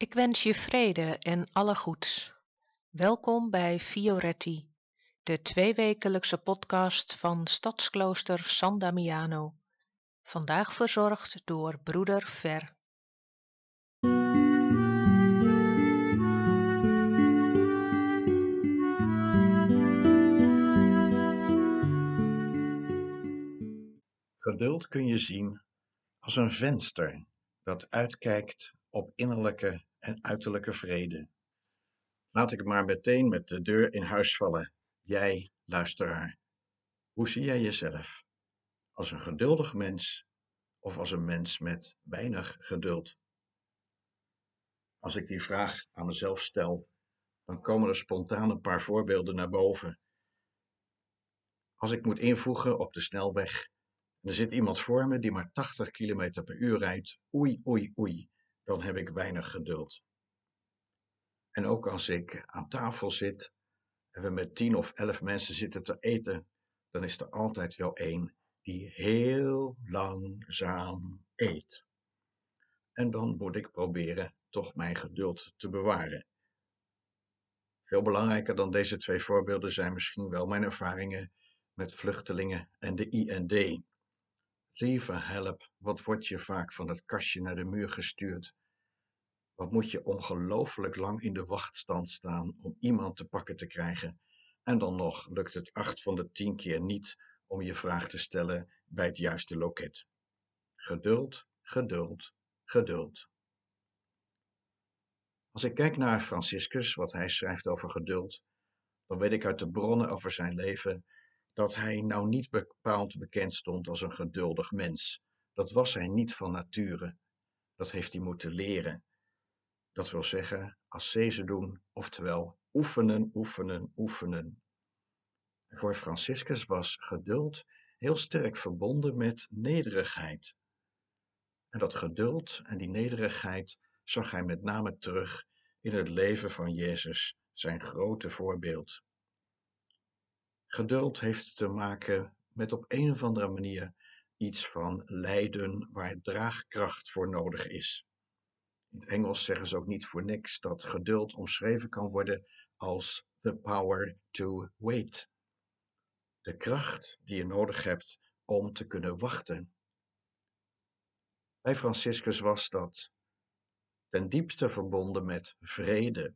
Ik wens je vrede en alle goeds. Welkom bij Fioretti, de tweewekelijkse podcast van Stadsklooster San Damiano. Vandaag verzorgd door broeder Ver. Geduld kun je zien als een venster dat uitkijkt op innerlijke en uiterlijke vrede. Laat ik maar meteen met de deur in huis vallen. Jij, luisteraar, hoe zie jij jezelf? Als een geduldig mens of als een mens met weinig geduld? Als ik die vraag aan mezelf stel, dan komen er spontaan een paar voorbeelden naar boven. Als ik moet invoegen op de snelweg er zit iemand voor me die maar 80 km per uur rijdt, oei, oei, oei, dan heb ik weinig geduld. En ook als ik aan tafel zit en we met 10 of 11 mensen zitten te eten, dan is er altijd wel één die heel langzaam eet. En dan moet ik proberen toch mijn geduld te bewaren. Veel belangrijker dan deze twee voorbeelden zijn misschien wel mijn ervaringen met vluchtelingen en de IND. Lieve help, wat word je vaak van het kastje naar de muur gestuurd? Wat moet je ongelooflijk lang in de wachtstand staan om iemand te pakken te krijgen? En dan nog lukt het acht van de tien keer niet om je vraag te stellen bij het juiste loket. Geduld, geduld, geduld. Als ik kijk naar Franciscus, wat hij schrijft over geduld, dan weet ik uit de bronnen over zijn leven dat hij nou niet bepaald bekend stond als een geduldig mens. Dat was hij niet van nature. Dat heeft hij moeten leren. Dat wil zeggen, ascese doen, oftewel oefenen, oefenen, oefenen. Voor Franciscus was geduld heel sterk verbonden met nederigheid. En dat geduld en die nederigheid zag hij met name terug in het leven van Jezus, zijn grote voorbeeld. Geduld heeft te maken met op een of andere manier iets van lijden waar draagkracht voor nodig is. In het Engels zeggen ze ook niet voor niks dat geduld omschreven kan worden als the power to wait. De kracht die je nodig hebt om te kunnen wachten. Bij Franciscus was dat ten diepste verbonden met vrede,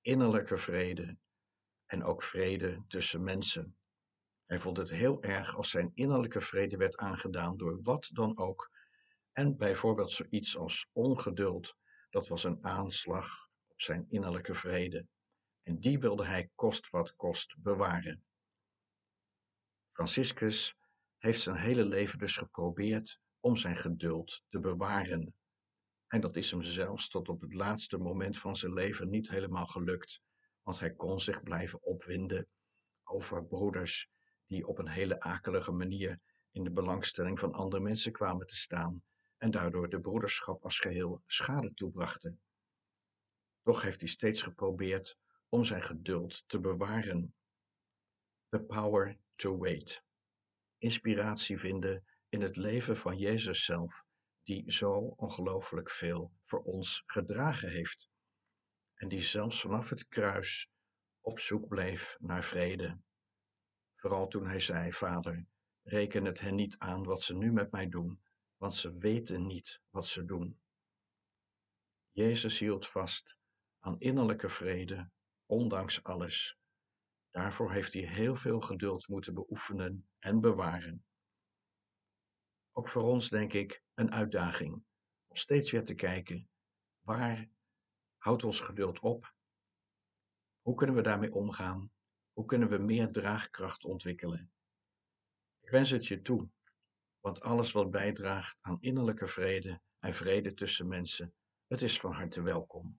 innerlijke vrede, en ook vrede tussen mensen. Hij vond het heel erg als zijn innerlijke vrede werd aangedaan door wat dan ook. En bijvoorbeeld zoiets als ongeduld, dat was een aanslag op zijn innerlijke vrede. En die wilde hij kost wat kost bewaren. Franciscus heeft zijn hele leven dus geprobeerd om zijn geduld te bewaren. En dat is hem zelfs tot op het laatste moment van zijn leven niet helemaal gelukt want hij kon zich blijven opwinden over broeders die op een hele akelige manier in de belangstelling van andere mensen kwamen te staan en daardoor de broederschap als geheel schade toebrachten. Toch heeft hij steeds geprobeerd om zijn geduld te bewaren. The power to wait. Inspiratie vinden in het leven van Jezus zelf, die zo ongelooflijk veel voor ons gedragen heeft en die zelfs vanaf het kruis op zoek bleef naar vrede. Vooral toen hij zei: Vader, reken het hen niet aan wat ze nu met mij doen, want ze weten niet wat ze doen. Jezus hield vast aan innerlijke vrede, ondanks alles. Daarvoor heeft hij heel veel geduld moeten beoefenen en bewaren. Ook voor ons, denk ik, een uitdaging om steeds weer te kijken waar houdt ons geduld op? Hoe kunnen we daarmee omgaan? Hoe kunnen we meer draagkracht ontwikkelen? Ik wens het je toe, want alles wat bijdraagt aan innerlijke vrede en vrede tussen mensen, het is van harte welkom.